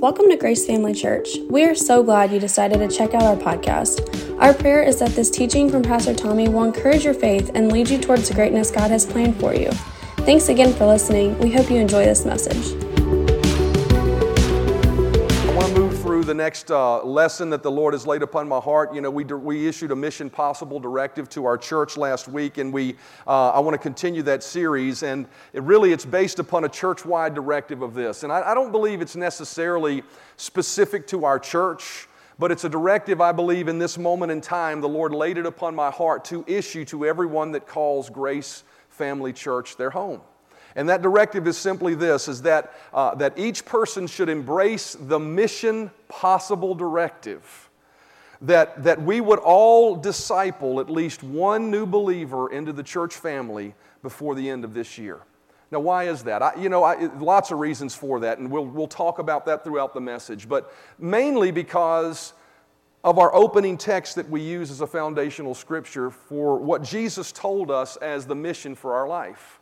Welcome to Grace Family Church. We are so glad you decided to check out our podcast. Our prayer is that this teaching from Pastor Tommy will encourage your faith and lead you towards the greatness God has planned for you. Thanks again for listening. We hope you enjoy this message. The next uh, lesson that the Lord has laid upon my heart. You know, we, we issued a Mission Possible directive to our church last week, and we, uh, I want to continue that series. And it really, it's based upon a church-wide directive of this. And I, I don't believe it's necessarily specific to our church, but it's a directive I believe in this moment in time the Lord laid it upon my heart to issue to everyone that calls Grace Family Church their home. And that directive is simply this is that, uh, that each person should embrace the mission possible directive. That, that we would all disciple at least one new believer into the church family before the end of this year. Now, why is that? I, you know, I, lots of reasons for that, and we'll, we'll talk about that throughout the message, but mainly because of our opening text that we use as a foundational scripture for what Jesus told us as the mission for our life.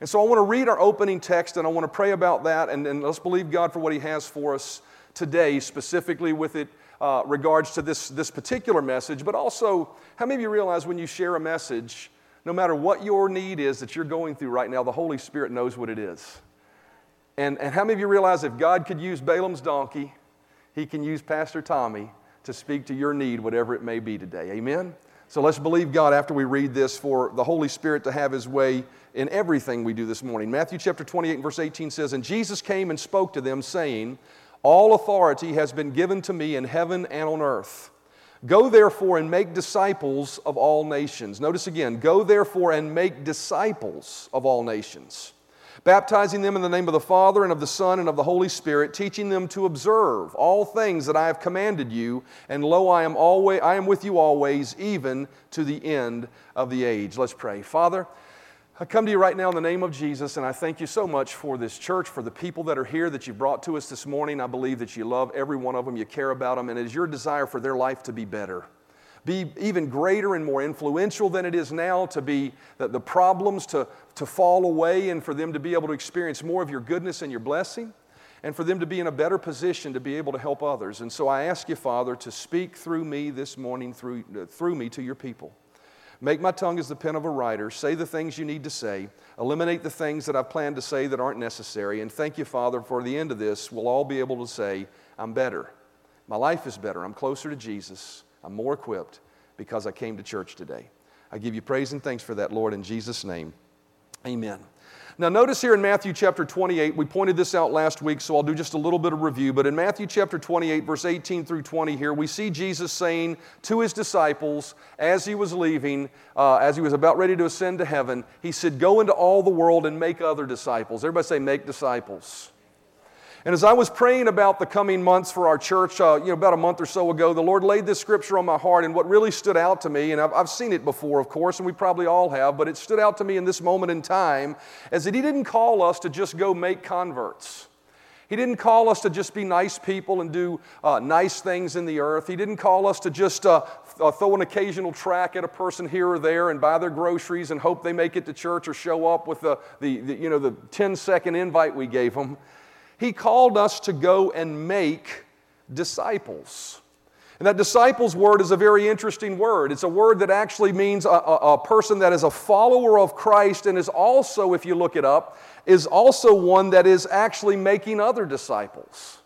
And so I want to read our opening text and I want to pray about that and, and let's believe God for what He has for us today, specifically with it uh, regards to this, this particular message. But also, how many of you realize when you share a message, no matter what your need is that you're going through right now, the Holy Spirit knows what it is? And, and how many of you realize if God could use Balaam's donkey, He can use Pastor Tommy to speak to your need, whatever it may be today. Amen? So let's believe God after we read this for the Holy Spirit to have His way in everything we do this morning. Matthew chapter 28, verse 18 says, And Jesus came and spoke to them, saying, All authority has been given to me in heaven and on earth. Go therefore and make disciples of all nations. Notice again, go therefore and make disciples of all nations baptizing them in the name of the Father and of the Son and of the Holy Spirit, teaching them to observe all things that I have commanded you. And lo, I am always I am with you always, even to the end of the age. Let's pray. Father, I come to you right now in the name of Jesus, and I thank you so much for this church, for the people that are here that you brought to us this morning. I believe that you love every one of them, you care about them, and it is your desire for their life to be better be even greater and more influential than it is now, to be the, the problems to, to fall away and for them to be able to experience more of your goodness and your blessing, and for them to be in a better position to be able to help others. And so I ask you, Father, to speak through me this morning, through, through me to your people. Make my tongue as the pen of a writer. Say the things you need to say. Eliminate the things that I've planned to say that aren't necessary. And thank you, Father, for the end of this, we'll all be able to say, I'm better. My life is better. I'm closer to Jesus. I'm more equipped because I came to church today. I give you praise and thanks for that, Lord, in Jesus' name. Amen. Now, notice here in Matthew chapter 28, we pointed this out last week, so I'll do just a little bit of review. But in Matthew chapter 28, verse 18 through 20, here, we see Jesus saying to his disciples as he was leaving, uh, as he was about ready to ascend to heaven, he said, Go into all the world and make other disciples. Everybody say, Make disciples. And as I was praying about the coming months for our church, uh, you know, about a month or so ago, the Lord laid this scripture on my heart. And what really stood out to me, and I've, I've seen it before, of course, and we probably all have, but it stood out to me in this moment in time, is that He didn't call us to just go make converts. He didn't call us to just be nice people and do uh, nice things in the earth. He didn't call us to just uh, uh, throw an occasional track at a person here or there and buy their groceries and hope they make it to church or show up with the, the, the you know, the 10 second invite we gave them. He called us to go and make disciples. And that disciples word is a very interesting word. It's a word that actually means a, a, a, person that is a follower of Christ and is also, if you look it up, is also one that is actually making other disciples.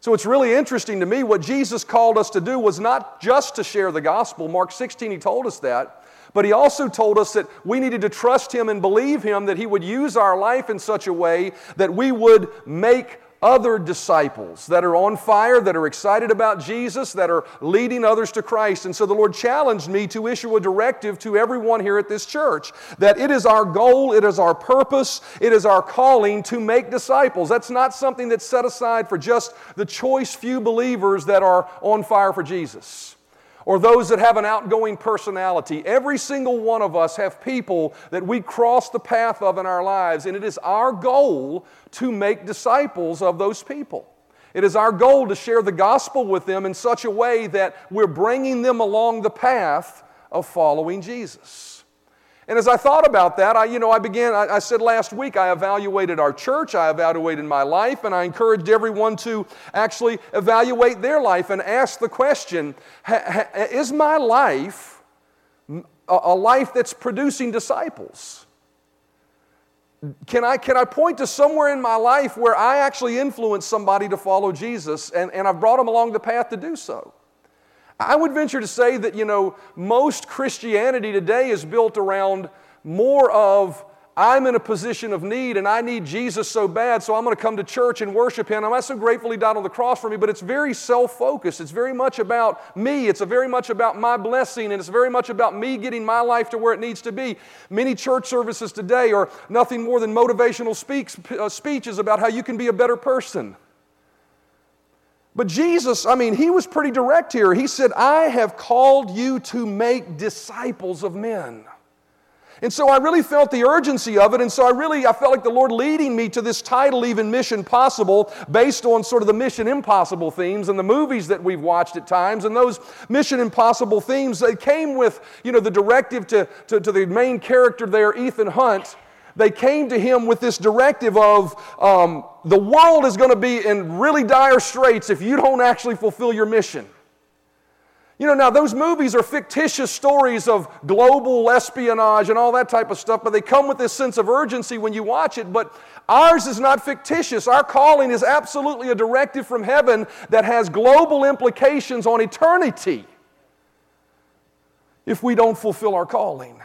So it's really interesting to me what Jesus called us to do was not just to share the gospel. Mark 16, he told us that. But he also told us that we needed to trust him and believe him that he would use our life in such a way that we would make other disciples that are on fire, that are excited about Jesus, that are leading others to Christ. And so the Lord challenged me to issue a directive to everyone here at this church that it is our goal, it is our purpose, it is our calling to make disciples. That's not something that's set aside for just the choice few believers that are on fire for Jesus or those that have an outgoing personality. Every single one of us have people that we cross the path of in our lives, and it is our goal to make disciples of those people. It is our goal to share the gospel with them in such a way that we're bringing them along the path of following Jesus. And as I thought about that, I, you know, I began, I, I, said last week, I evaluated our church, I evaluated my life, and I encouraged everyone to actually evaluate their life and ask the question Is my life a life that's producing disciples? Can I, can I point to somewhere in my life where I actually influenced somebody to follow Jesus and, and I've brought them along the path to do so? I would venture to say that, you know, most Christianity today is built around more of I'm in a position of need and I need Jesus so bad, so I'm going to come to church and worship Him. I'm so grateful He died on the cross for me, but it's very self focused. It's very much about me. It's very much about my blessing, and it's very much about me getting my life to where it needs to be. Many church services today are nothing more than motivational speaks, uh, speeches about how you can be a better person. But Jesus, I mean, he was pretty direct here. He said, I have called you to make disciples of men. And so I really felt the urgency of it. And so I really, I felt like the Lord leading me to this title, even Mission Possible, based on sort of the Mission Impossible themes and the movies that we've watched at times. And those Mission Impossible themes, they came with, you know, the directive to, to, to the main character there, Ethan Hunt they came to him with this directive of um, the world is going to be in really dire straits if you don't actually fulfill your mission. You know, now those movies are fictitious stories of global espionage and all that type of stuff, but they come with this sense of urgency when you watch it. But ours is not fictitious. Our calling is absolutely a directive from heaven that has global implications on eternity if we don't fulfill our calling.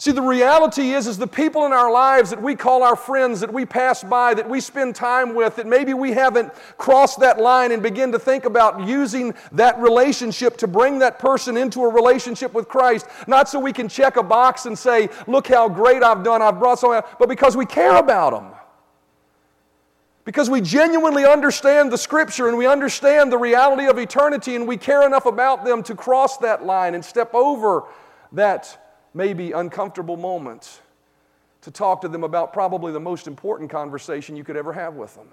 See, the reality is, is the people in our lives that we call our friends, that we pass by, that we spend time with, that maybe we haven't crossed that line and begin to think about using that relationship to bring that person into a relationship with Christ, not so we can check a box and say, look how great I've done, I've brought someone, but because we care about them. Because we genuinely understand the scripture and we understand the reality of eternity and we care enough about them to cross that line and step over that maybe uncomfortable moments to talk to them about probably the most important conversation you could ever have with them.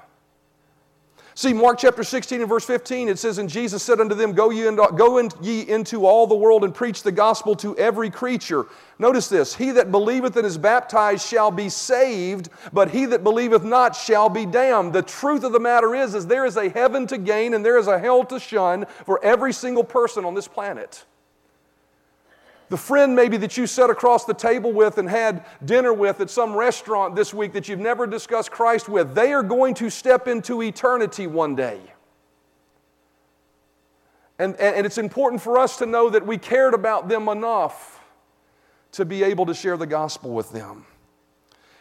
See, Mark chapter 16 and verse 15, it says, And Jesus said unto them, Go ye, into, go in, ye into all the world and preach the gospel to every creature. Notice this He that believeth and is baptized shall be saved, but he that believeth not shall be damned. The truth of the matter is, is there is a heaven to gain and there is a hell to shun for every single person on this planet. The friend maybe that you sat across the table with and had dinner with at some restaurant this week that you've never discussed Christ with, they are going to step into eternity one day. And, and it's important for us to know that we cared about them enough to be able to share the gospel with them.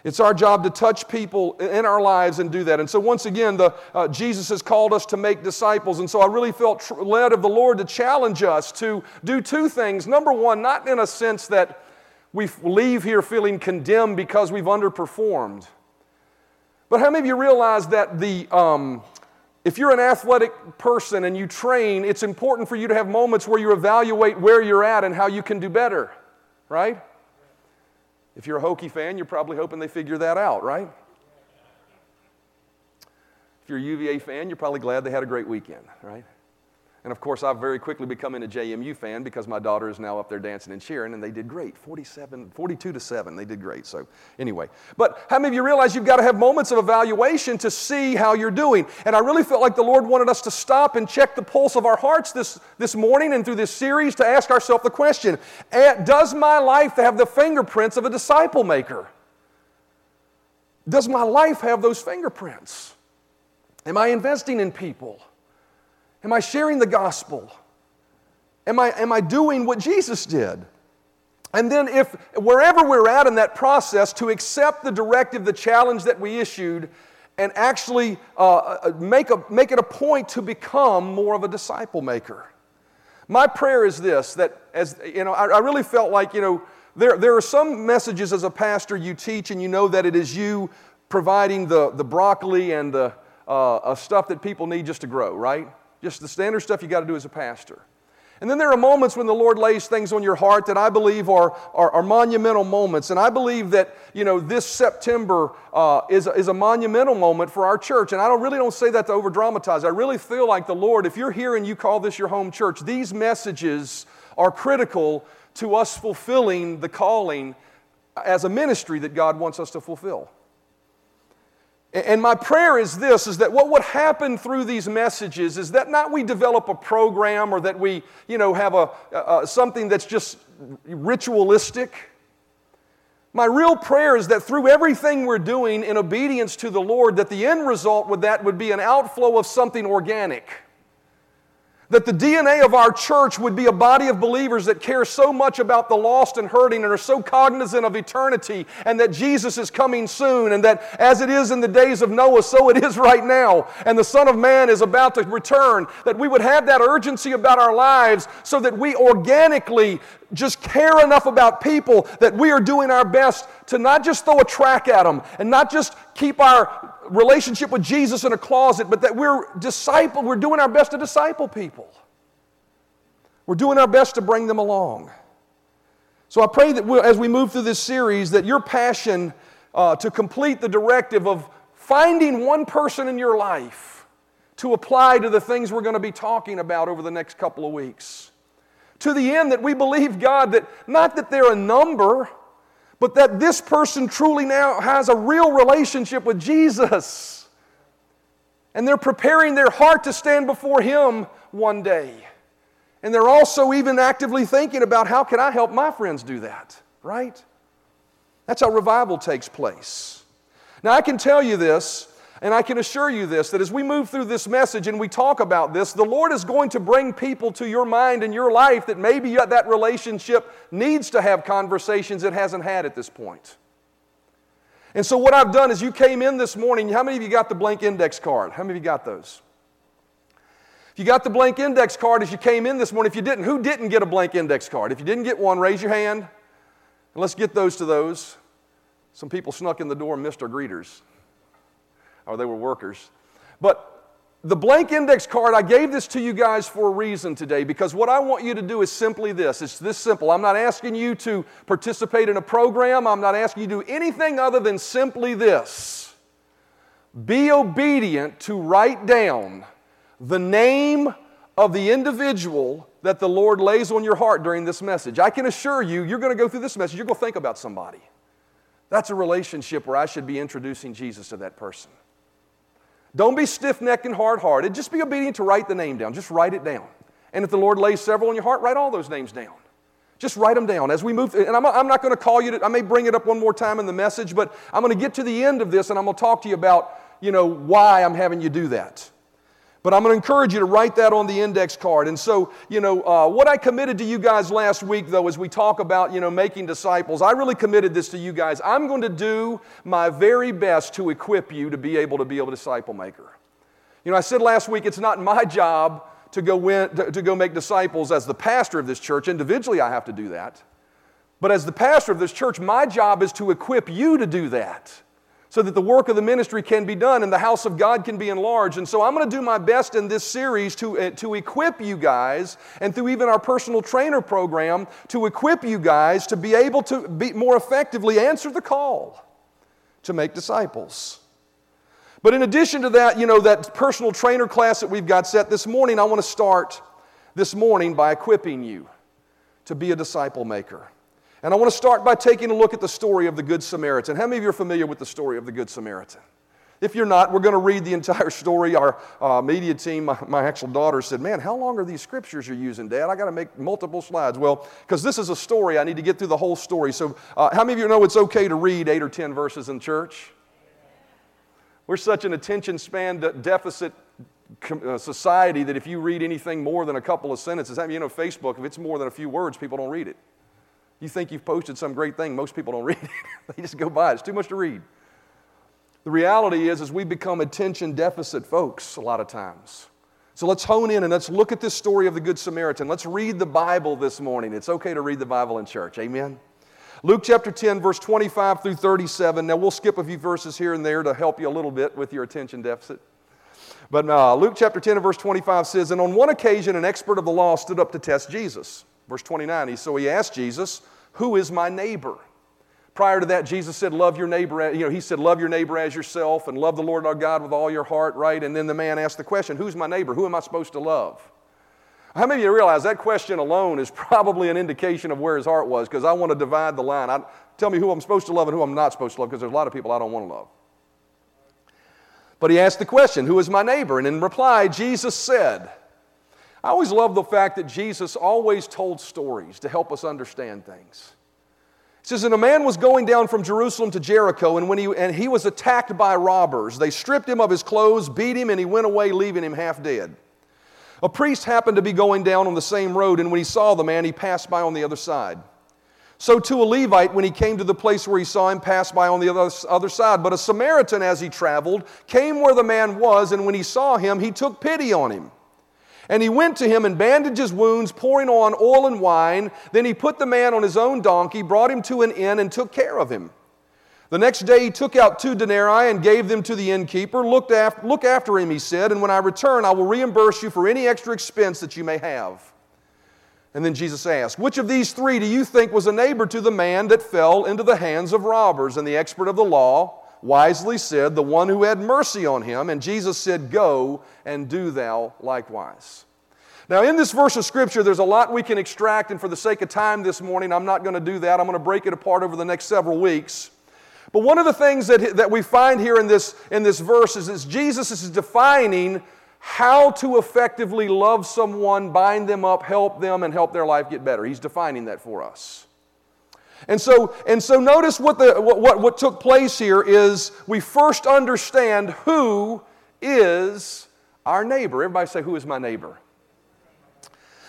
It's our job to touch people in our lives and do that. And so, once again, the, uh, Jesus has called us to make disciples. And so, I really felt tr- led of the Lord to challenge us to do two things. Number one, not in a sense that we leave here feeling condemned because we've underperformed. But how many of you realize that the, um, if you're an athletic person and you train, it's important for you to have moments where you evaluate where you're at and how you can do better, right? If you're a Hokie fan, you're probably hoping they figure that out, right? If you're a UVA fan, you're probably glad they had a great weekend, right? And of course, I've very quickly become a JMU fan because my daughter is now up there dancing and cheering, and they did great 47, 42 to 7. They did great. So, anyway. But how many of you realize you've got to have moments of evaluation to see how you're doing? And I really felt like the Lord wanted us to stop and check the pulse of our hearts this, this morning and through this series to ask ourselves the question Does my life have the fingerprints of a disciple maker? Does my life have those fingerprints? Am I investing in people? Am I sharing the gospel? Am I, am I doing what Jesus did? And then, if wherever we're at in that process, to accept the directive, the challenge that we issued, and actually uh, uh, make, a, make it a point to become more of a disciple maker. My prayer is this that, as you know, I, I really felt like, you know, there, there are some messages as a pastor you teach, and you know that it is you providing the, the broccoli and the uh, stuff that people need just to grow, right? Just the standard stuff you got to do as a pastor. And then there are moments when the Lord lays things on your heart that I believe are, are, are monumental moments. And I believe that, you know, this September uh, is, is a monumental moment for our church. And I don't, really don't say that to over dramatize. I really feel like the Lord, if you're here and you call this your home church, these messages are critical to us fulfilling the calling as a ministry that God wants us to fulfill. And my prayer is this is that what would happen through these messages is that not we develop a program or that we, you know, have a, a something that's just ritualistic. My real prayer is that through everything we're doing in obedience to the Lord, that the end result with that would be an outflow of something organic that the DNA of our church would be a body of believers that care so much about the lost and hurting and are so cognizant of eternity and that Jesus is coming soon and that as it is in the days of Noah, so it is right now. And the Son of Man is about to return, that we would have that urgency about our lives so that we organically just care enough about people that we are doing our best to not just throw a track at them and not just keep our relationship with Jesus in a closet, but that we're disciple, we're doing our best to disciple people. We're doing our best to bring them along. So I pray that we'll, as we move through this series, that your passion uh, to complete the directive of finding one person in your life to apply to the things we're going to be talking about over the next couple of weeks. To the end that we believe, God, that not that they're a number, but that this person truly now has a real relationship with Jesus. And they're preparing their heart to stand before Him one day. And they're also even actively thinking about how can I help my friends do that, right? That's how revival takes place. Now, I can tell you this and I can assure you this that as we move through this message and we talk about this, the Lord is going to bring people to your mind and your life that maybe that relationship needs to have conversations it hasn't had at this point. And so, what I've done is you came in this morning. How many of you got the blank index card? How many of you got those? If you got the blank index card as you came in this morning, if you didn't, who didn't get a blank index card? If you didn't get one, raise your hand. And let's get those to those. Some people snuck in the door and missed our greeters or they were workers. But the blank index card, I gave this to you guys for a reason today because what I want you to do is simply this. It's this simple. I'm not asking you to participate in a program, I'm not asking you to do anything other than simply this be obedient to write down the name of the individual that the Lord lays on your heart during this message. I can assure you, you're going to go through this message, you're going to think about somebody. That's a relationship where I should be introducing Jesus to that person. Don't be stiff necked and hard hearted. Just be obedient to write the name down. Just write it down. And if the Lord lays several in your heart, write all those names down. Just write them down as we move. and I'm, I'm not going to call you to, I may bring it up one more time in the message, but I'm going to get to the end of this and I'm going to talk to you about, you know, why I'm having you do that. But I'm going to encourage you to write that on the index card. And so, you know, uh, what I committed to you guys last week, though, as we talk about, you know, making disciples, I really committed this to you guys. I'm going to do my very best to equip you to be able to be a disciple maker. You know, I said last week it's not my job to go, win, to, to go make disciples as the pastor of this church. Individually, I have to do that. But as the pastor of this church, my job is to equip you to do that so that the work of the ministry can be done and the house of God can be enlarged. And so I'm going to do my best in this series to, uh, to equip you guys, and through even our personal trainer program, to equip you guys to be able to be more effectively answer the call to make disciples. But in addition to that, you know, that personal trainer class that we've got set this morning, I want to start this morning by equipping you to be a disciple maker. And I want to start by taking a look at the story of the Good Samaritan. How many of you are familiar with the story of the Good Samaritan? If you're not, we're going to read the entire story. Our uh, media team, my, my, actual daughter, said, Man, how long are these scriptures you're using, Dad? I got to make multiple slides. Well, because this is a story, I need to get through the whole story. So, uh, how many of you know it's okay to read eight or 10 verses in church? We're such an attention span deficit uh, society that if you read anything more than a couple of sentences, I mean, you know, Facebook, if it's more than a few words, people don't read it. You think you've posted some great thing, most people don't read it. they just go by it. It's too much to read. The reality is, is we become attention deficit folks a lot of times. So let's hone in and let's look at this story of the Good Samaritan. Let's read the Bible this morning. It's okay to read the Bible in church. Amen. Luke chapter 10, verse 25 through 37. Now we'll skip a few verses here and there to help you a little bit with your attention deficit. But uh, Luke chapter 10 and verse 25 says, And on one occasion, an expert of the law stood up to test Jesus. Verse 29, he, so he asked Jesus, Who is my neighbor? Prior to that, Jesus said, Love your neighbor. You know, he said, Love your neighbor as yourself and love the Lord our God with all your heart, right? And then the man asked the question, Who's my neighbor? Who am I supposed to love? How many of you realize that question alone is probably an indication of where his heart was? Because I want to divide the line. I, tell me who I'm supposed to love and who I'm not supposed to love, because there's a lot of people I don't want to love. But he asked the question, Who is my neighbor? And in reply, Jesus said, I always love the fact that Jesus always told stories to help us understand things. It says, And a man was going down from Jerusalem to Jericho, and, when he, and he was attacked by robbers. They stripped him of his clothes, beat him, and he went away, leaving him half dead. A priest happened to be going down on the same road, and when he saw the man, he passed by on the other side. So, to a Levite, when he came to the place where he saw him, passed by on the other, other side. But a Samaritan, as he traveled, came where the man was, and when he saw him, he took pity on him. And he went to him and bandaged his wounds, pouring on oil and wine. Then he put the man on his own donkey, brought him to an inn, and took care of him. The next day he took out two denarii and gave them to the innkeeper. Look after, look after him, he said, and when I return, I will reimburse you for any extra expense that you may have. And then Jesus asked, Which of these three do you think was a neighbor to the man that fell into the hands of robbers? And the expert of the law wisely said, The one who had mercy on him. And Jesus said, Go and do thou likewise. Now, in this verse of Scripture, there's a lot we can extract, and for the sake of time this morning, I'm not going to do that. I'm going to break it apart over the next several weeks. But one of the things that, that we find here in this, in this verse is that Jesus is defining how to effectively love someone, bind them up, help them, and help their life get better. He's defining that for us. And so, and so notice what, the, what, what, what took place here is we first understand who is our neighbor. Everybody say, Who is my neighbor?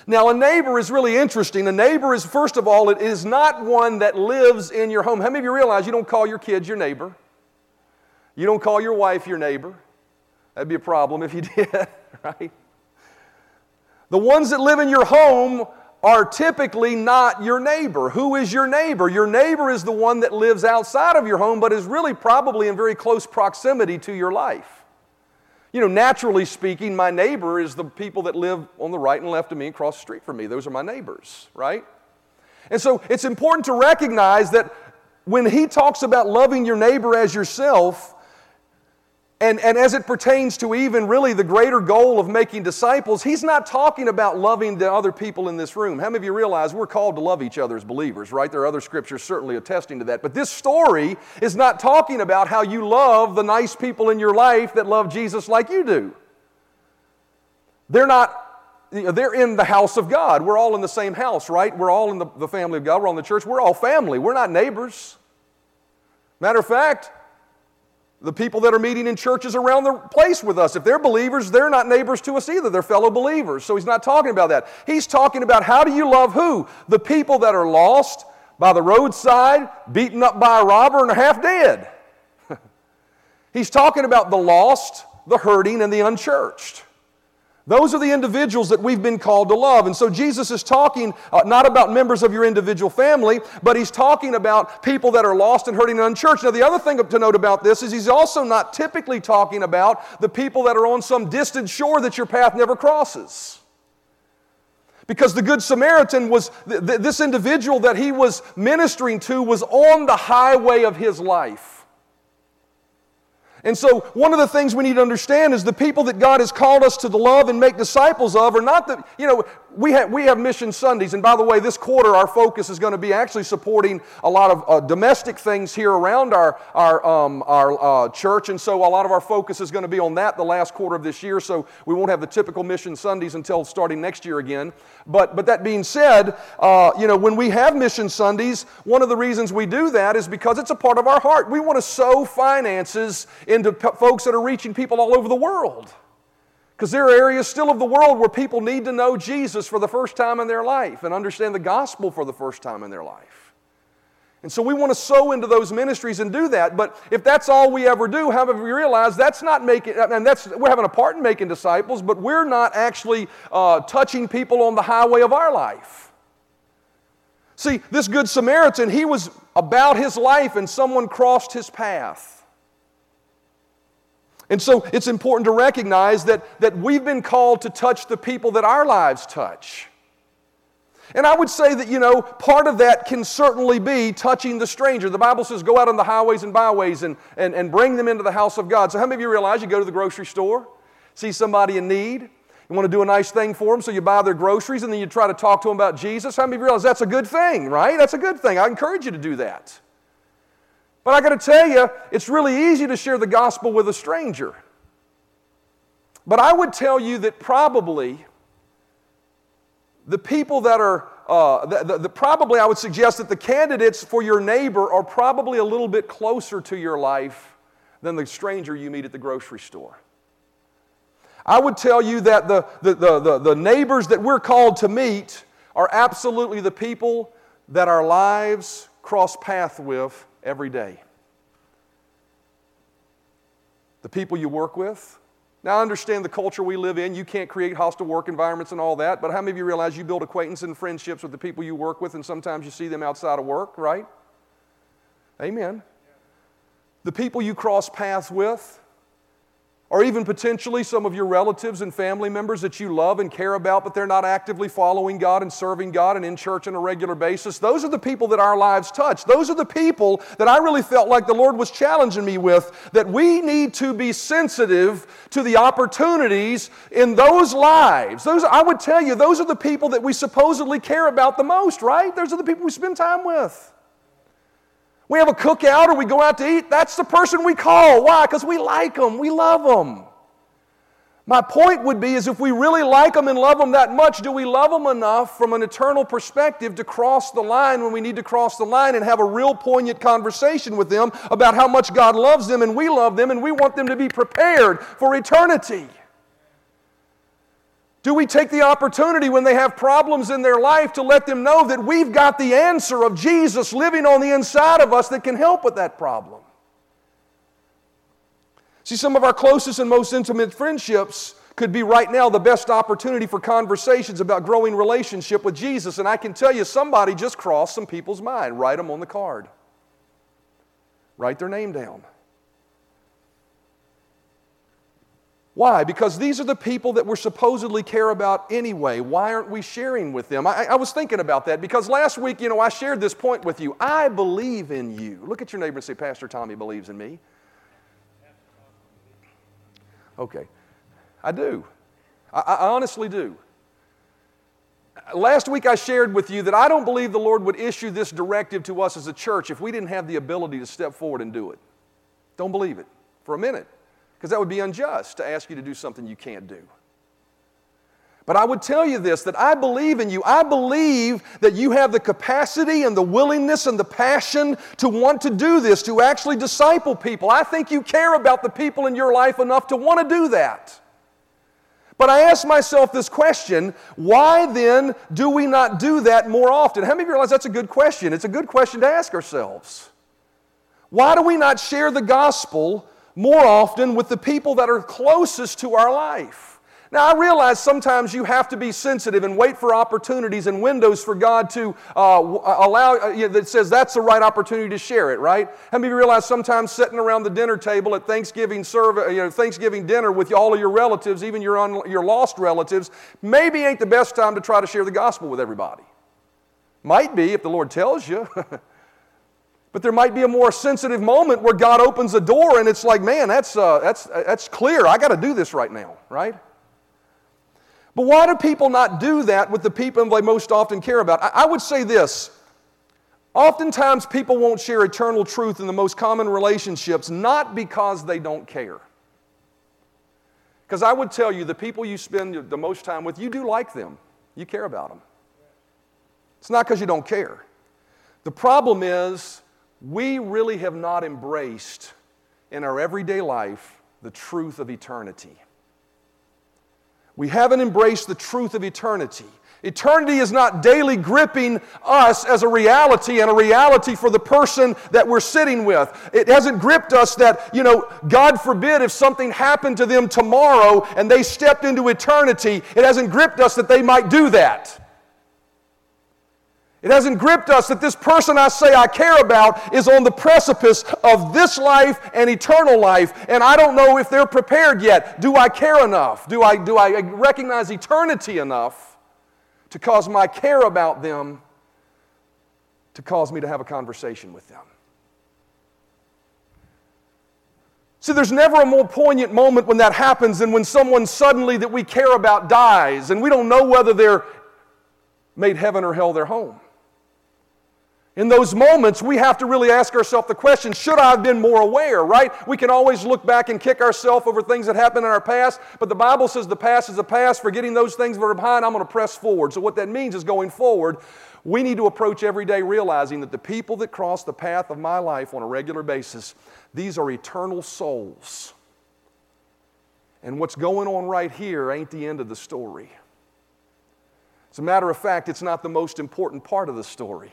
Now, a neighbor is really interesting. A neighbor is, first of all, it is not one that lives in your home. How many of you realize you don't call your kids your neighbor? You don't call your wife your neighbor. That'd be a problem if you did, right? The ones that live in your home are typically not your neighbor. Who is your neighbor? Your neighbor is the one that lives outside of your home, but is really probably in very close proximity to your life. You know, naturally speaking, my neighbor is the people that live on the right and left of me across the street from me. Those are my neighbors, right? And so it's important to recognize that when he talks about loving your neighbor as yourself, and, and as it pertains to even really the greater goal of making disciples, he's not talking about loving the other people in this room. How many of you realize we're called to love each other as believers, right? There are other scriptures certainly attesting to that. But this story is not talking about how you love the nice people in your life that love Jesus like you do. They're not, they're in the house of God. We're all in the same house, right? We're all in the, the family of God. We're all in the church. We're all family. We're not neighbors. Matter of fact, the people that are meeting in churches around the place with us, if they're believers, they're not neighbors to us either. They're fellow believers. So he's not talking about that. He's talking about how do you love who? The people that are lost by the roadside, beaten up by a robber, and are half dead. he's talking about the lost, the hurting, and the unchurched. Those are the individuals that we've been called to love. And so Jesus is talking uh, not about members of your individual family, but he's talking about people that are lost and hurting and unchurched. Now, the other thing to note about this is he's also not typically talking about the people that are on some distant shore that your path never crosses. Because the Good Samaritan was, th- this individual that he was ministering to was on the highway of his life. And so, one of the things we need to understand is the people that God has called us to the love and make disciples of are not the, you know, we have, we have Mission Sundays. And by the way, this quarter, our focus is going to be actually supporting a lot of uh, domestic things here around our, our, um, our uh, church. And so, a lot of our focus is going to be on that the last quarter of this year. So, we won't have the typical Mission Sundays until starting next year again. But, but that being said, uh, you know, when we have Mission Sundays, one of the reasons we do that is because it's a part of our heart. We want to sow finances into p- folks that are reaching people all over the world. Because there are areas still of the world where people need to know Jesus for the first time in their life and understand the gospel for the first time in their life. And so we want to sow into those ministries and do that. But if that's all we ever do, however, we realize that's not making, and that's, we're having a part in making disciples, but we're not actually uh, touching people on the highway of our life. See, this Good Samaritan, he was about his life and someone crossed his path. And so it's important to recognize that, that we've been called to touch the people that our lives touch. And I would say that, you know, part of that can certainly be touching the stranger. The Bible says, go out on the highways and byways and, and, and bring them into the house of God. So, how many of you realize you go to the grocery store, see somebody in need, You want to do a nice thing for them, so you buy their groceries and then you try to talk to them about Jesus. How many of you realize that's a good thing, right? That's a good thing. I encourage you to do that. But I got to tell you, it's really easy to share the gospel with a stranger. But I would tell you that probably the people that are, uh, the, the, the, probably I would suggest that the candidates for your neighbor are probably a little bit closer to your life than the stranger you meet at the grocery store. I would tell you that the, the, the, the, the neighbors that we're called to meet are absolutely the people that our lives cross path with every day. The people you work with. Now, I understand the culture we live in. You can't create hostile work environments and all that, but how many of you realize you build acquaintance and friendships with the people you work with, and sometimes you see them outside of work, right? Amen. The people you cross paths with, or even potentially some of your relatives and family members that you love and care about, but they're not actively following God and serving God and in church on a regular basis. Those are the people that our lives touch. Those are the people that I really felt like the Lord was challenging me with that we need to be sensitive to the opportunities in those lives. Those, I would tell you, those are the people that we supposedly care about the most, right? Those are the people we spend time with. We have a cookout or we go out to eat, that's the person we call. Why? Because we like them, we love them. My point would be is if we really like them and love them that much, do we love them enough from an eternal perspective to cross the line when we need to cross the line and have a real poignant conversation with them about how much God loves them and we love them and we want them to be prepared for eternity? Do we take the opportunity when they have problems in their life to let them know that we've got the answer of Jesus living on the inside of us that can help with that problem? See, some of our closest and most intimate friendships could be right now the best opportunity for conversations about growing relationship with Jesus. And I can tell you, somebody just crossed some people's mind. Write them on the card, write their name down. Why? Because these are the people that we're supposedly care about anyway. Why aren't we sharing with them? I, I, was thinking about that because last week, you know, I shared this point with you. I believe in you. Look at your neighbor and say, Pastor Tommy believes in me. Okay. I do. I, I honestly do. Last week I shared with you that I don't believe the Lord would issue this directive to us as a church if we didn't have the ability to step forward and do it. Don't believe it for a minute because that would be unjust to ask you to do something you can't do. But I would tell you this that I believe in you. I believe that you have the capacity and the willingness and the passion to want to do this, to actually disciple people. I think you care about the people in your life enough to want to do that. But I ask myself this question why then do we not do that more often? How many of you realize that's a good question? It's a good question to ask ourselves. Why do we not share the gospel more often with the people that are closest to our life. Now, I realize sometimes you have to be sensitive and wait for opportunities and windows for God to uh, uh allow, uh, you know, that says that's the right opportunity to share it, right? How many of you realize sometimes sitting around the dinner table at Thanksgiving, serve, uh, you know, Thanksgiving dinner with all of your relatives, even your, un, your lost relatives, maybe ain't the best time to try to share the gospel with everybody? Might be if the Lord tells you. But there might be a more sensitive moment where God opens a door and it's like, man, that's, uh, that's, that's clear. I got to do this right now, right? But why do people not do that with the people they most often care about? I, I would say this. Oftentimes, people won't share eternal truth in the most common relationships, not because they don't care. Because I would tell you, the people you spend the most time with, you do like them, you care about them. It's not because you don't care. The problem is, we really have not embraced in our everyday life the truth of eternity. We haven't embraced the truth of eternity. Eternity is not daily gripping us as a reality and a reality for the person that we're sitting with. It hasn't gripped us that, you know, God forbid if something happened to them tomorrow and they stepped into eternity, it hasn't gripped us that they might do that. It hasn't gripped us that this person I say I care about is on the precipice of this life and eternal life, and I don't know if they're prepared yet. Do I care enough? Do I, do I recognize eternity enough to cause my care about them to cause me to have a conversation with them? See, there's never a more poignant moment when that happens than when someone suddenly that we care about dies and we don't know whether they're made heaven or hell their home. In those moments, we have to really ask ourselves the question should I have been more aware, right? We can always look back and kick ourselves over things that happened in our past, but the Bible says the past is the past. Forgetting those things that are behind, I'm going to press forward. So, what that means is going forward, we need to approach every day realizing that the people that cross the path of my life on a regular basis, these are eternal souls. And what's going on right here ain't the end of the story. As a matter of fact, it's not the most important part of the story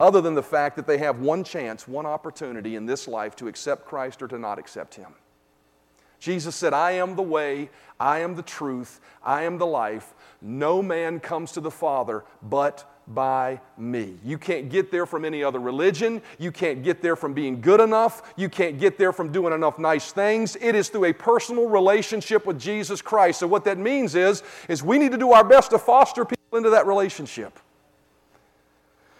other than the fact that they have one chance, one opportunity in this life to accept Christ or to not accept Him. Jesus said, I am the way, I am the truth, I am the life. No man comes to the Father but by me. You can't get there from any other religion. You can't get there from being good enough. You can't get there from doing enough nice things. It is through a personal relationship with Jesus Christ. So what that means is is we need to do our best to foster people into that relationship.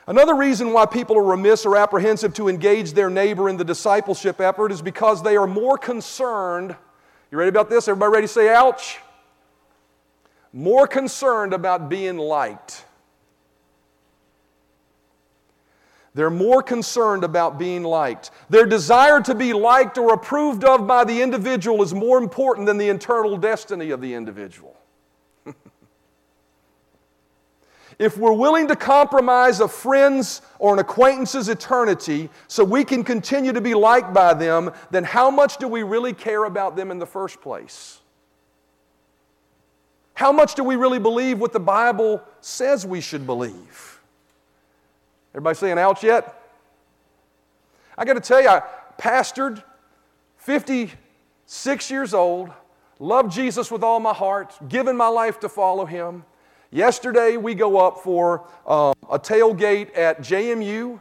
Another reason why people are remiss or apprehensive to engage their neighbor in the discipleship effort is because they are more concerned. You ready about this? Everybody ready to say ouch? More concerned about being liked. They're more concerned about being liked. Their desire to be liked or approved of by the individual is more important than the internal destiny of the individual. If we're willing to compromise a friend's or an acquaintance's eternity so we can continue to be liked by them, then how much do we really care about them in the first place? How much do we really believe what the Bible says we should believe? Everybody saying ouch yet? I got to tell you, I pastored, 56 years old, loved Jesus with all my heart, given my life to follow him. Yesterday, we go up for uh, a tailgate at JMU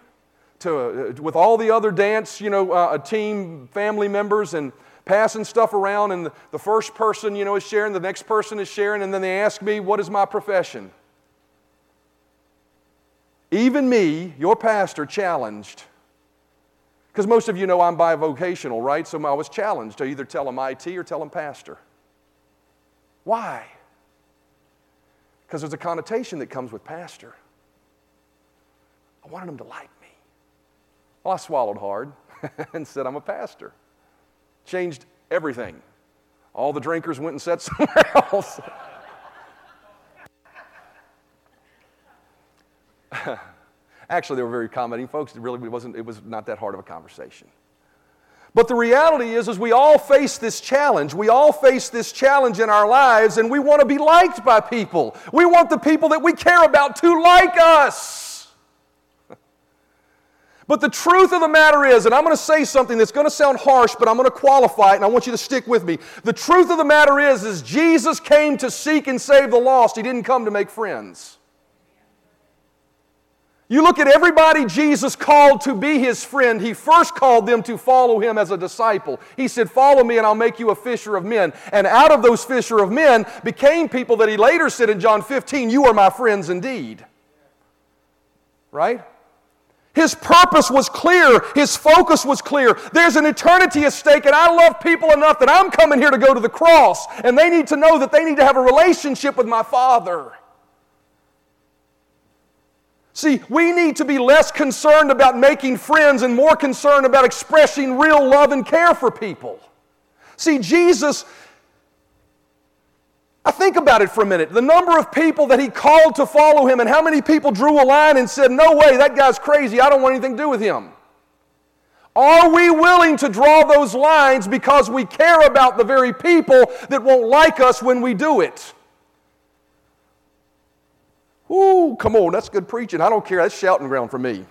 to, uh, with all the other dance, you know, uh, team family members and passing stuff around. And the first person, you know, is sharing, the next person is sharing, and then they ask me, What is my profession? Even me, your pastor, challenged. Because most of you know I'm bivocational, right? So I was challenged to either tell them IT or tell them pastor. Why? Because there's a connotation that comes with pastor. I wanted them to like me. Well, I swallowed hard and said, I'm a pastor. Changed everything. All the drinkers went and sat somewhere else. Actually, they were very accommodating folks. It really wasn't, it was not that hard of a conversation. But the reality is, is we all face this challenge. We all face this challenge in our lives, and we want to be liked by people. We want the people that we care about to like us. But the truth of the matter is, and I'm going to say something that's going to sound harsh, but I'm going to qualify it, and I want you to stick with me. The truth of the matter is, is Jesus came to seek and save the lost. He didn't come to make friends. You look at everybody Jesus called to be his friend, he first called them to follow him as a disciple. He said, Follow me and I'll make you a fisher of men. And out of those fisher of men became people that he later said in John 15, You are my friends indeed. Right? His purpose was clear. His focus was clear. There's an eternity at stake, and I love people enough that I'm coming here to go to the cross, and they need to know that they need to have a relationship with my Father. See, we need to be less concerned about making friends and more concerned about expressing real love and care for people. See, Jesus, I think about it for a minute. The number of people that he called to follow him, and how many people drew a line and said, No way, that guy's crazy. I don't want anything to do with him. Are we willing to draw those lines because we care about the very people that won't like us when we do it? Ooh, come on, that's good preaching. I don't care. That's shouting ground for me.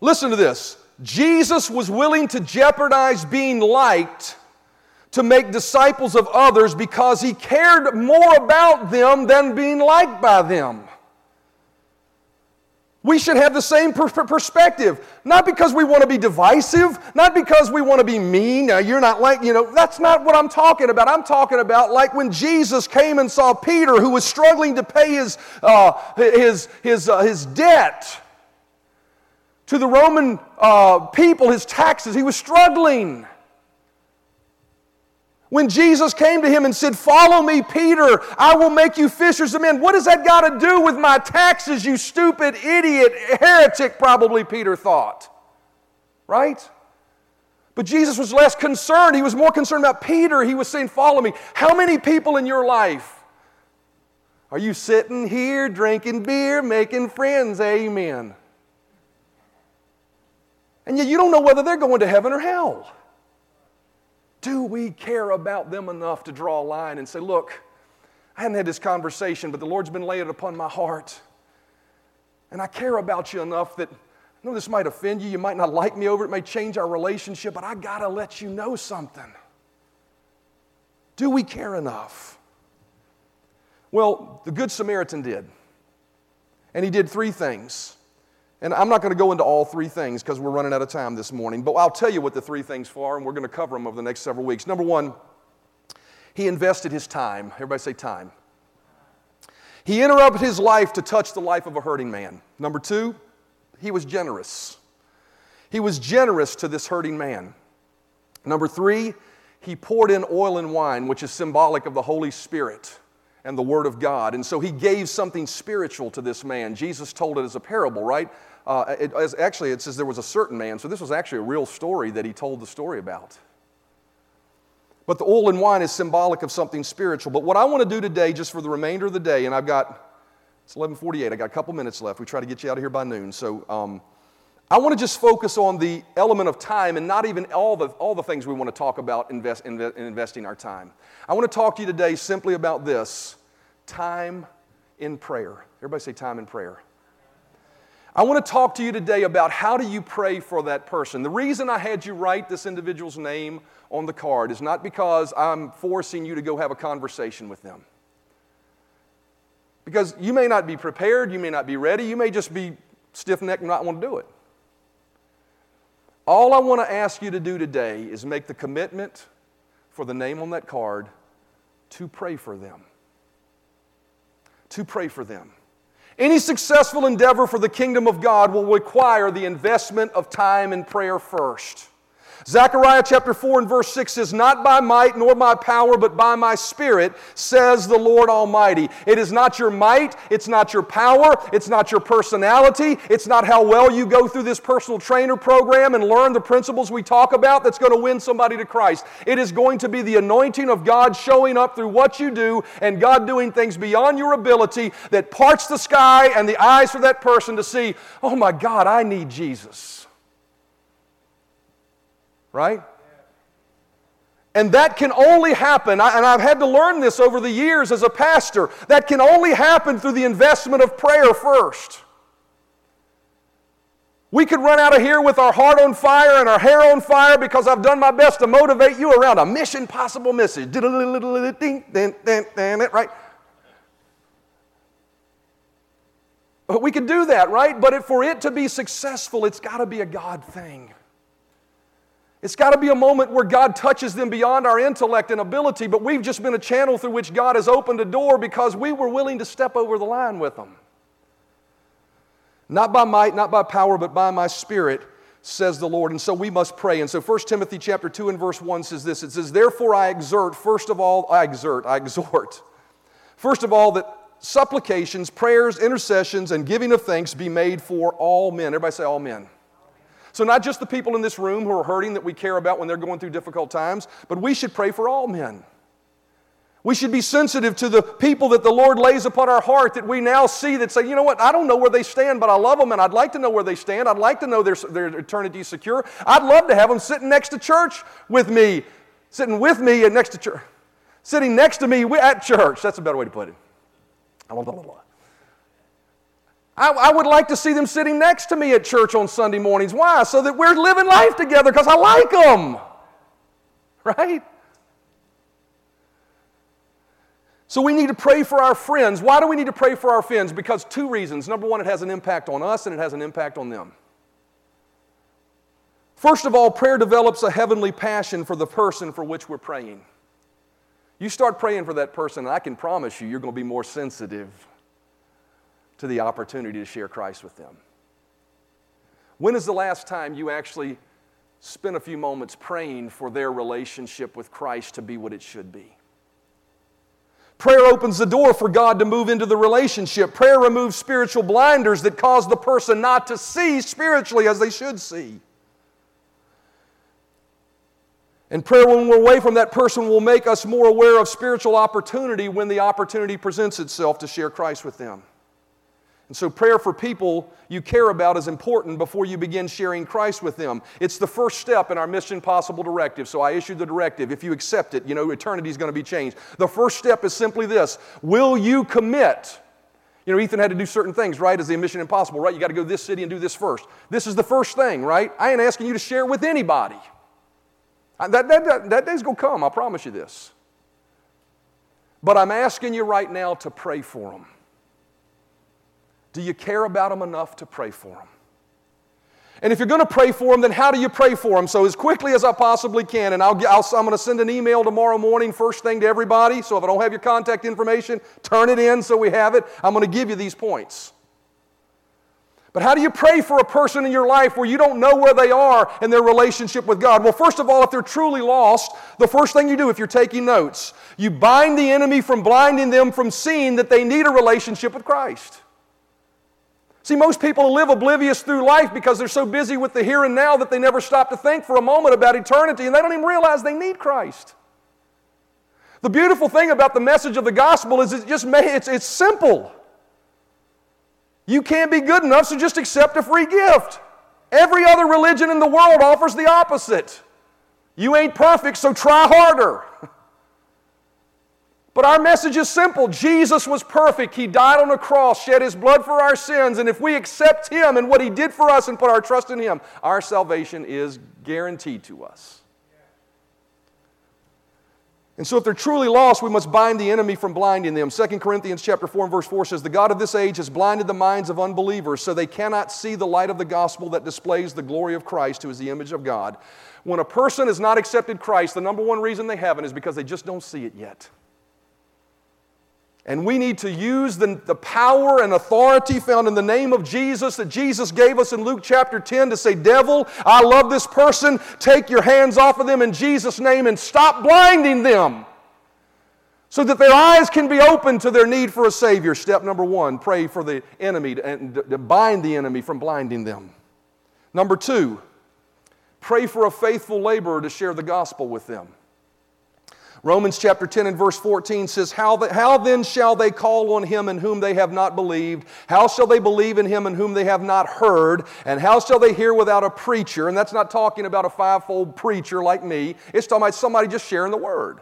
Listen to this. Jesus was willing to jeopardize being liked to make disciples of others because he cared more about them than being liked by them. We should have the same per- perspective. Not because we want to be divisive, not because we want to be mean. Now, you're not like, you know, that's not what I'm talking about. I'm talking about like when Jesus came and saw Peter, who was struggling to pay his, uh, his, his, uh, his debt to the Roman uh, people his taxes. He was struggling. When Jesus came to him and said, Follow me, Peter, I will make you fishers of men. What does that got to do with my taxes, you stupid idiot, heretic, probably Peter thought. Right? But Jesus was less concerned. He was more concerned about Peter. He was saying, Follow me. How many people in your life are you sitting here drinking beer, making friends? Amen. And yet you don't know whether they're going to heaven or hell. Do we care about them enough to draw a line and say, look, I hadn't had this conversation, but the Lord's been laying it upon my heart. And I care about you enough that I know this might offend you. You might not like me over it. It may change our relationship, but I got to let you know something. Do we care enough? Well, the Good Samaritan did. And he did three things. And I'm not going to go into all three things because we're running out of time this morning, but I'll tell you what the three things are, and we're going to cover them over the next several weeks. Number one, he invested his time. Everybody say time. He interrupted his life to touch the life of a hurting man. Number two, he was generous. He was generous to this hurting man. Number three, he poured in oil and wine, which is symbolic of the Holy Spirit and the Word of God. And so he gave something spiritual to this man. Jesus told it as a parable, right? Uh, it, as, actually, it says there was a certain man, so this was actually a real story that he told the story about. But the oil and wine is symbolic of something spiritual. But what I want to do today, just for the remainder of the day, and I've got, it's 1148, I got a couple minutes left. We try to get you out of here by noon. So um, I want to just focus on the element of time and not even all the, all the things we want to talk about invest, in investing our time. I want to talk to you today simply about this time in prayer. Everybody say time in prayer. I want to talk to you today about how do you pray for that person. The reason I had you write this individual's name on the card is not because I'm forcing you to go have a conversation with them. Because you may not be prepared, you may not be ready, you may just be stiff necked and not want to do it. All I want to ask you to do today is make the commitment for the name on that card to pray for them. To pray for them. Any successful endeavor for the kingdom of God will require the investment of time and prayer first. Zechariah chapter 4 and verse 6 says, Not by might nor by power, but by my spirit, says the Lord Almighty. It is not your might, it's not your power, it's not your personality, it's not how well you go through this personal trainer program and learn the principles we talk about that's going to win somebody to Christ. It is going to be the anointing of God showing up through what you do and God doing things beyond your ability that parts the sky and the eyes for that person to see, oh my God, I need Jesus right? And that can only happen, and I've had to learn this over the years as a pastor, that can only happen through the investment of prayer first. We could run out of here with our heart on fire and our hair on fire because I've done my best to motivate you around a mission possible message. Right? But we could do that, right? But for it to be successful, it's got to be a God thing. It's got to be a moment where God touches them beyond our intellect and ability, but we've just been a channel through which God has opened a door because we were willing to step over the line with them. Not by might, not by power, but by my spirit, says the Lord. And so we must pray. And so 1 Timothy chapter 2 and verse 1 says this. It says, Therefore I exert, first of all, I exert, I exhort. First of all, that supplications, prayers, intercessions, and giving of thanks be made for all men. Everybody say all men. So, not just the people in this room who are hurting that we care about when they're going through difficult times, but we should pray for all men. We should be sensitive to the people that the Lord lays upon our heart that we now see that say, you know what, I don't know where they stand, but I love them and I'd like to know where they stand. I'd like to know their, their eternity secure. I'd love to have them sitting next to church with me, sitting with me and next to church, sitting next to me at church. That's a better way to put it. Blah, blah, blah, I, I, would like to see them sitting next to me at church on Sunday mornings. Why? So that we're living life together because I like them. Right? So we need to pray for our friends. Why do we need to pray for our friends? Because two reasons. Number one, it has an impact on us and it has an impact on them. First of all, prayer develops a heavenly passion for the person for which we're praying. You start praying for that person, and I can promise you, you're going to be more sensitive to the opportunity to share Christ with them. When is the last time you actually spent a few moments praying for their relationship with Christ to be what it should be? Prayer opens the door for God to move into the relationship. Prayer removes spiritual blinders that cause the person not to see spiritually as they should see. And prayer, when we're away from that person, will make us more aware of spiritual opportunity when the opportunity presents itself to share Christ with them. And so, prayer for people you care about is important before you begin sharing Christ with them. It's the first step in our Mission Possible directive. So, I issued the directive. If you accept it, you know, eternity is going to be changed. The first step is simply this Will you commit? You know, Ethan had to do certain things, right, as the Mission Impossible, right? You got to go to this city and do this first. This is the first thing, right? I ain't asking you to share with anybody. That, that, that, that day's going to come, I promise you this. But I'm asking you right now to pray for them. Do you care about them enough to pray for them? And if you're going to pray for them, then how do you pray for them? So, as quickly as I possibly can, and I'll, I'll, I'm going to send an email tomorrow morning, first thing to everybody. So, if I don't have your contact information, turn it in so we have it. I'm going to give you these points. But how do you pray for a person in your life where you don't know where they are in their relationship with God? Well, first of all, if they're truly lost, the first thing you do if you're taking notes, you bind the enemy from blinding them from seeing that they need a relationship with Christ. See, most people live oblivious through life because they're so busy with the here and now that they never stop to think for a moment about eternity and they don't even realize they need Christ. The beautiful thing about the message of the gospel is it just may, it's, it's simple. You can't be good enough, so just accept a free gift. Every other religion in the world offers the opposite. You ain't perfect, so try harder. But our message is simple Jesus was perfect. He died on a cross, shed his blood for our sins, and if we accept him and what he did for us and put our trust in him, our salvation is guaranteed to us. And so if they're truly lost, we must bind the enemy from blinding them. 2 Corinthians chapter 4 and verse 4 says, The God of this age has blinded the minds of unbelievers so they cannot see the light of the gospel that displays the glory of Christ, who is the image of God. When a person has not accepted Christ, the number one reason they haven't is because they just don't see it yet. And we need to use the, the power and authority found in the name of Jesus that Jesus gave us in Luke chapter 10 to say, Devil, I love this person. Take your hands off of them in Jesus' name and stop blinding them so that their eyes can be opened to their need for a Savior. Step number one pray for the enemy and to bind the enemy from blinding them. Number two, pray for a faithful laborer to share the gospel with them. Romans chapter 10 and verse 14 says, how, the, how then shall they call on him in whom they have not believed? How shall they believe in him in whom they have not heard? And how shall they hear without a preacher? And that's not talking about a fivefold preacher like me, it's talking about somebody just sharing the word.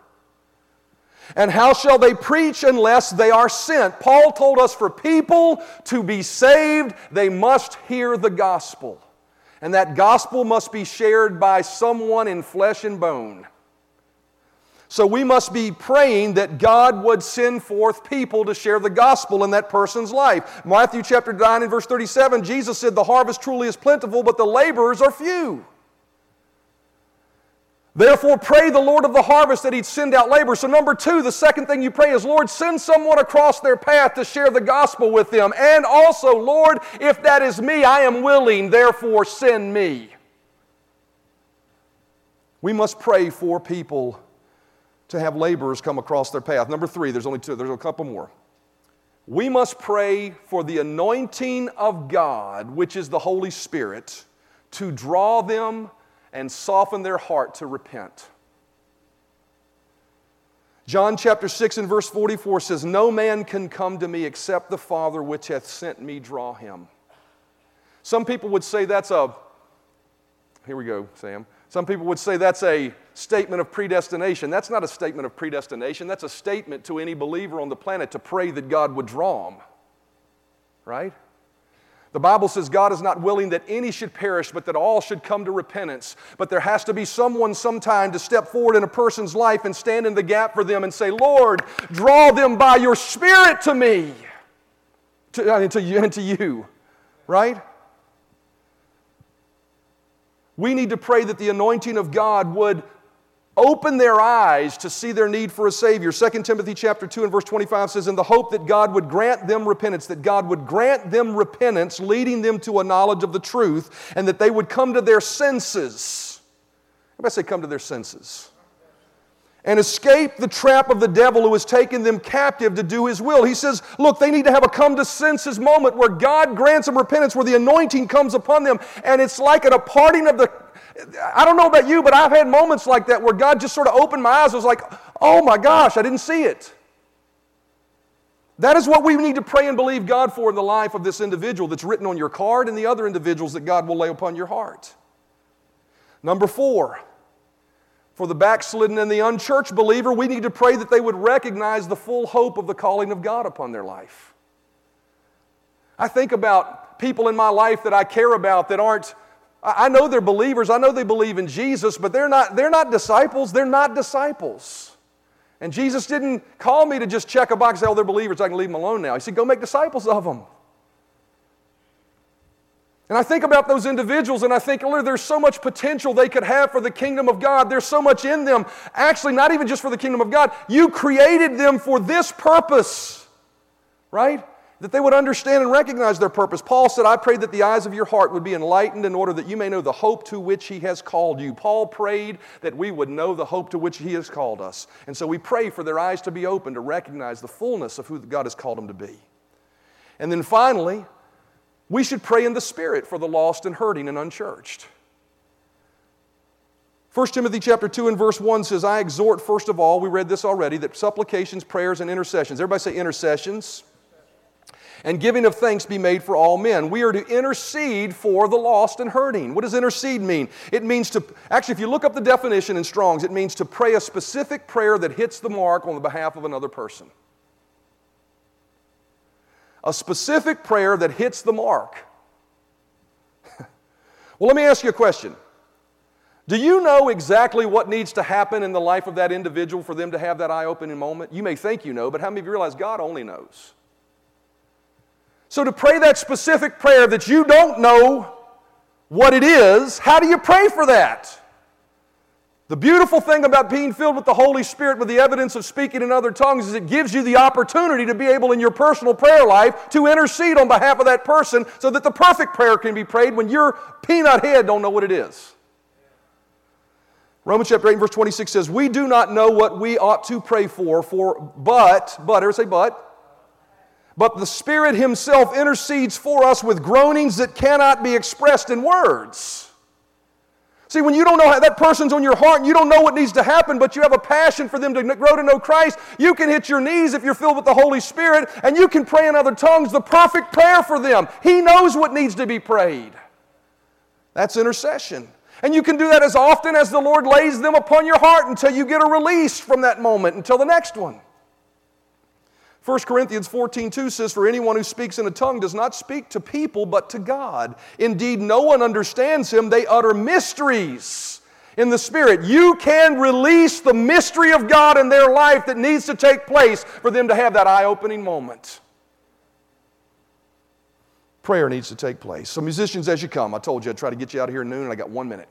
And how shall they preach unless they are sent? Paul told us for people to be saved, they must hear the gospel. And that gospel must be shared by someone in flesh and bone. So we must be praying that God would send forth people to share the gospel in that person's life. Matthew chapter 9 and verse 37, Jesus said, The harvest truly is plentiful, but the laborers are few. Therefore, pray the Lord of the harvest that He'd send out laborers. So, number two, the second thing you pray is, Lord, send someone across their path to share the gospel with them. And also, Lord, if that is me, I am willing, therefore, send me. We must pray for people to have laborers come across their path. Number three, there's only two, there's a couple more. We must pray for the anointing of God, which is the Holy Spirit, to draw them and soften their heart to repent. John chapter 6 and verse 44 says, No man can come to me except the Father which hath sent me draw him. Some people would say that's a, here we go, Sam. Some people would say that's a statement of predestination. That's not a statement of predestination. That's a statement to any believer on the planet to pray that God would draw them. Right? The Bible says God is not willing that any should perish, but that all should come to repentance. But there has to be someone sometime to step forward in a person's life and stand in the gap for them and say, Lord, draw them by your Spirit to me, to, to you, and to you. Right? We need to pray that the anointing of God would open their eyes to see their need for a Savior. 2 Timothy chapter 2 and verse 25 says, In the hope that God would grant them repentance, that God would grant them repentance, leading them to a knowledge of the truth, and that they would come to their senses. Everybody say, come to their senses and escape the trap of the devil who has taken them captive to do his will. He says, Look, they need to have a come to senses moment where God grants them repentance, where the anointing comes upon them, and it's like at a parting of the. I don't know about you, but I've had moments like that where God just sort of opened my eyes. I was like, oh my gosh, I didn't see it. That is what we need to pray and believe God for in the life of this individual that's written on your card and the other individuals that God will lay upon your heart. Number four, for the backslidden and the unchurched believer, we need to pray that they would recognize the full hope of the calling of God upon their life. I think about people in my life that I care about that aren't, I know they're believers, I know they believe in Jesus, but they're not, they're not disciples, they're not disciples. And Jesus didn't call me to just check a box and say, oh, they're believers, I can leave them alone now. He said, go make disciples of them. And I think about those individuals and I think, Lord, there's so much potential they could have for the kingdom of God. There's so much in them. Actually, not even just for the kingdom of God. You created them for this purpose, right? That they would understand and recognize their purpose. Paul said, I pray that the eyes of your heart would be enlightened in order that you may know the hope to which he has called you. Paul prayed that we would know the hope to which he has called us. And so we pray for their eyes to be open to recognize the fullness of who God has called them to be. And then finally, we should pray in the Spirit for the lost and hurting and unchurched. 1 Timothy chapter 2 and verse 1 says, I exhort, first of all, we read this already, that supplications, prayers, and intercessions. Everybody say intercessions. And giving of thanks be made for all men. We are to intercede for the lost and hurting. What does intercede mean? It means to, actually, if you look up the definition in Strong's, it means to pray a specific prayer that hits the mark on the behalf of another person a specific prayer that hits the mark. well, let me ask you a question. Do you know exactly what needs to happen in the life of that individual for them to have that eye opening moment? You may think you know, but how many of you realize God only knows? So, to pray that specific prayer that you don't know what it is, how do you pray for that? The beautiful thing about being filled with the Holy Spirit with the evidence of speaking in other tongues is it gives you the opportunity to be able in your personal prayer life to intercede on behalf of that person so that the perfect prayer can be prayed when your peanut head don't know what it is. Romans chapter 8 verse 26 says, We do not know what we ought to pray for, for but, but, or say but, but the Spirit Himself intercedes for us with groanings that cannot be expressed in words. See, when you don't know how that person's on your heart and you don't know what needs to happen, but you have a passion for them to grow to know Christ, you can hit your knees if you're filled with the Holy Spirit and you can pray in other tongues the perfect prayer for them. He knows what needs to be prayed. That's intercession. And you can do that as often as the Lord lays them upon your heart until you get a release from that moment until the next one. 1 Corinthians 14, 2 says, For anyone who speaks in a tongue does not speak to people, but to God. Indeed, no one understands him. They utter mysteries in the Spirit. You can release the mystery of God in their life that needs to take place for them to have that eye opening moment. Prayer needs to take place. So, musicians, as you come, I told you I'd try to get you out of here at noon, and I got one minute.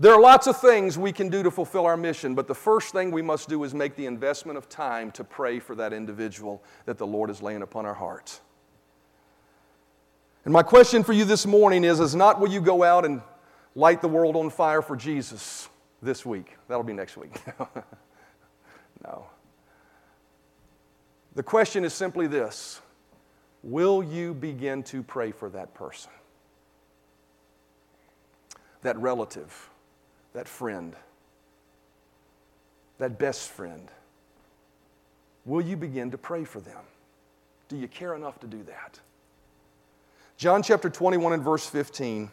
There are lots of things we can do to fulfill our mission, but the first thing we must do is make the investment of time to pray for that individual that the Lord is laying upon our hearts. And my question for you this morning is, is not will you go out and light the world on fire for Jesus this week? That'll be next week. no. The question is simply this Will you begin to pray for that person? That relative? That friend, that best friend? Will you begin to pray for them? Do you care enough to do that? John chapter 21 and verse 15,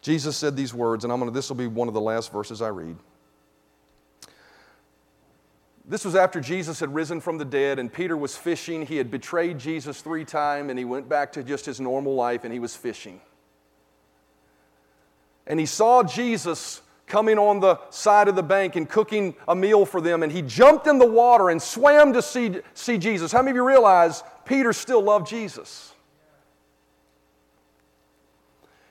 Jesus said these words, and I'm gonna, this will be one of the last verses I read. This was after Jesus had risen from the dead and Peter was fishing. He had betrayed Jesus three times and he went back to just his normal life and he was fishing. And he saw Jesus coming on the side of the bank and cooking a meal for them. And he jumped in the water and swam to see, see Jesus. How many of you realize Peter still loved Jesus?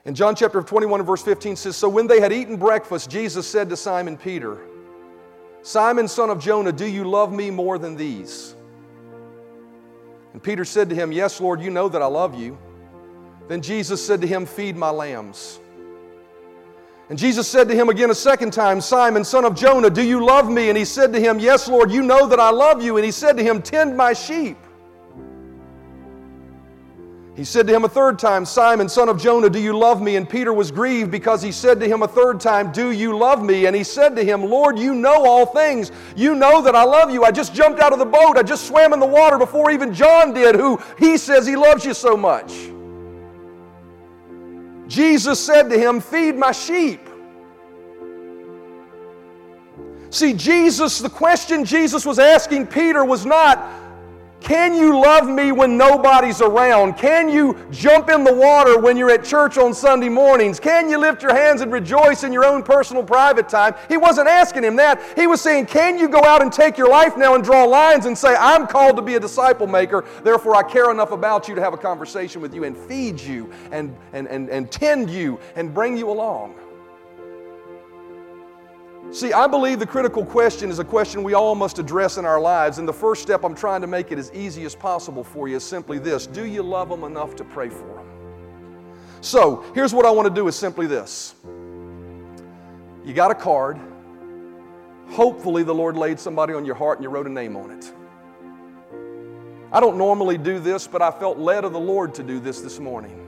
In John chapter 21 and verse 15 says, So when they had eaten breakfast, Jesus said to Simon Peter, Simon, son of Jonah, do you love me more than these? And Peter said to him, Yes, Lord, you know that I love you. Then Jesus said to him, Feed my lambs. And Jesus said to him again a second time, Simon, son of Jonah, do you love me? And he said to him, Yes, Lord, you know that I love you. And he said to him, Tend my sheep. He said to him a third time, Simon, son of Jonah, do you love me? And Peter was grieved because he said to him a third time, Do you love me? And he said to him, Lord, you know all things. You know that I love you. I just jumped out of the boat. I just swam in the water before even John did, who he says he loves you so much. Jesus said to him, Feed my sheep. See, Jesus, the question Jesus was asking Peter was not, can you love me when nobody's around? Can you jump in the water when you're at church on Sunday mornings? Can you lift your hands and rejoice in your own personal private time? He wasn't asking him that. He was saying, Can you go out and take your life now and draw lines and say, I'm called to be a disciple maker, therefore I care enough about you to have a conversation with you and feed you and, and, and, and tend you and bring you along? See, I believe the critical question is a question we all must address in our lives. And the first step I'm trying to make it as easy as possible for you is simply this Do you love them enough to pray for them? So, here's what I want to do is simply this. You got a card. Hopefully, the Lord laid somebody on your heart and you wrote a name on it. I don't normally do this, but I felt led of the Lord to do this this morning.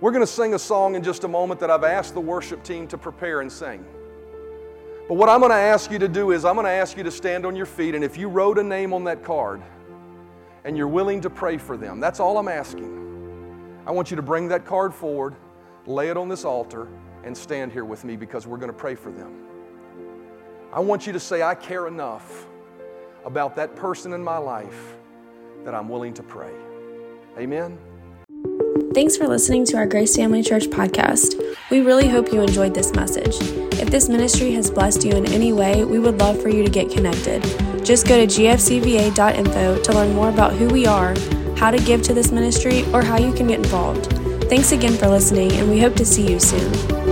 We're going to sing a song in just a moment that I've asked the worship team to prepare and sing. But what I'm going to ask you to do is, I'm going to ask you to stand on your feet, and if you wrote a name on that card and you're willing to pray for them, that's all I'm asking. I want you to bring that card forward, lay it on this altar, and stand here with me because we're going to pray for them. I want you to say, I care enough about that person in my life that I'm willing to pray. Amen. Thanks for listening to our Grace Family Church podcast. We really hope you enjoyed this message. If this ministry has blessed you in any way, we would love for you to get connected. Just go to gfcva.info to learn more about who we are, how to give to this ministry, or how you can get involved. Thanks again for listening, and we hope to see you soon.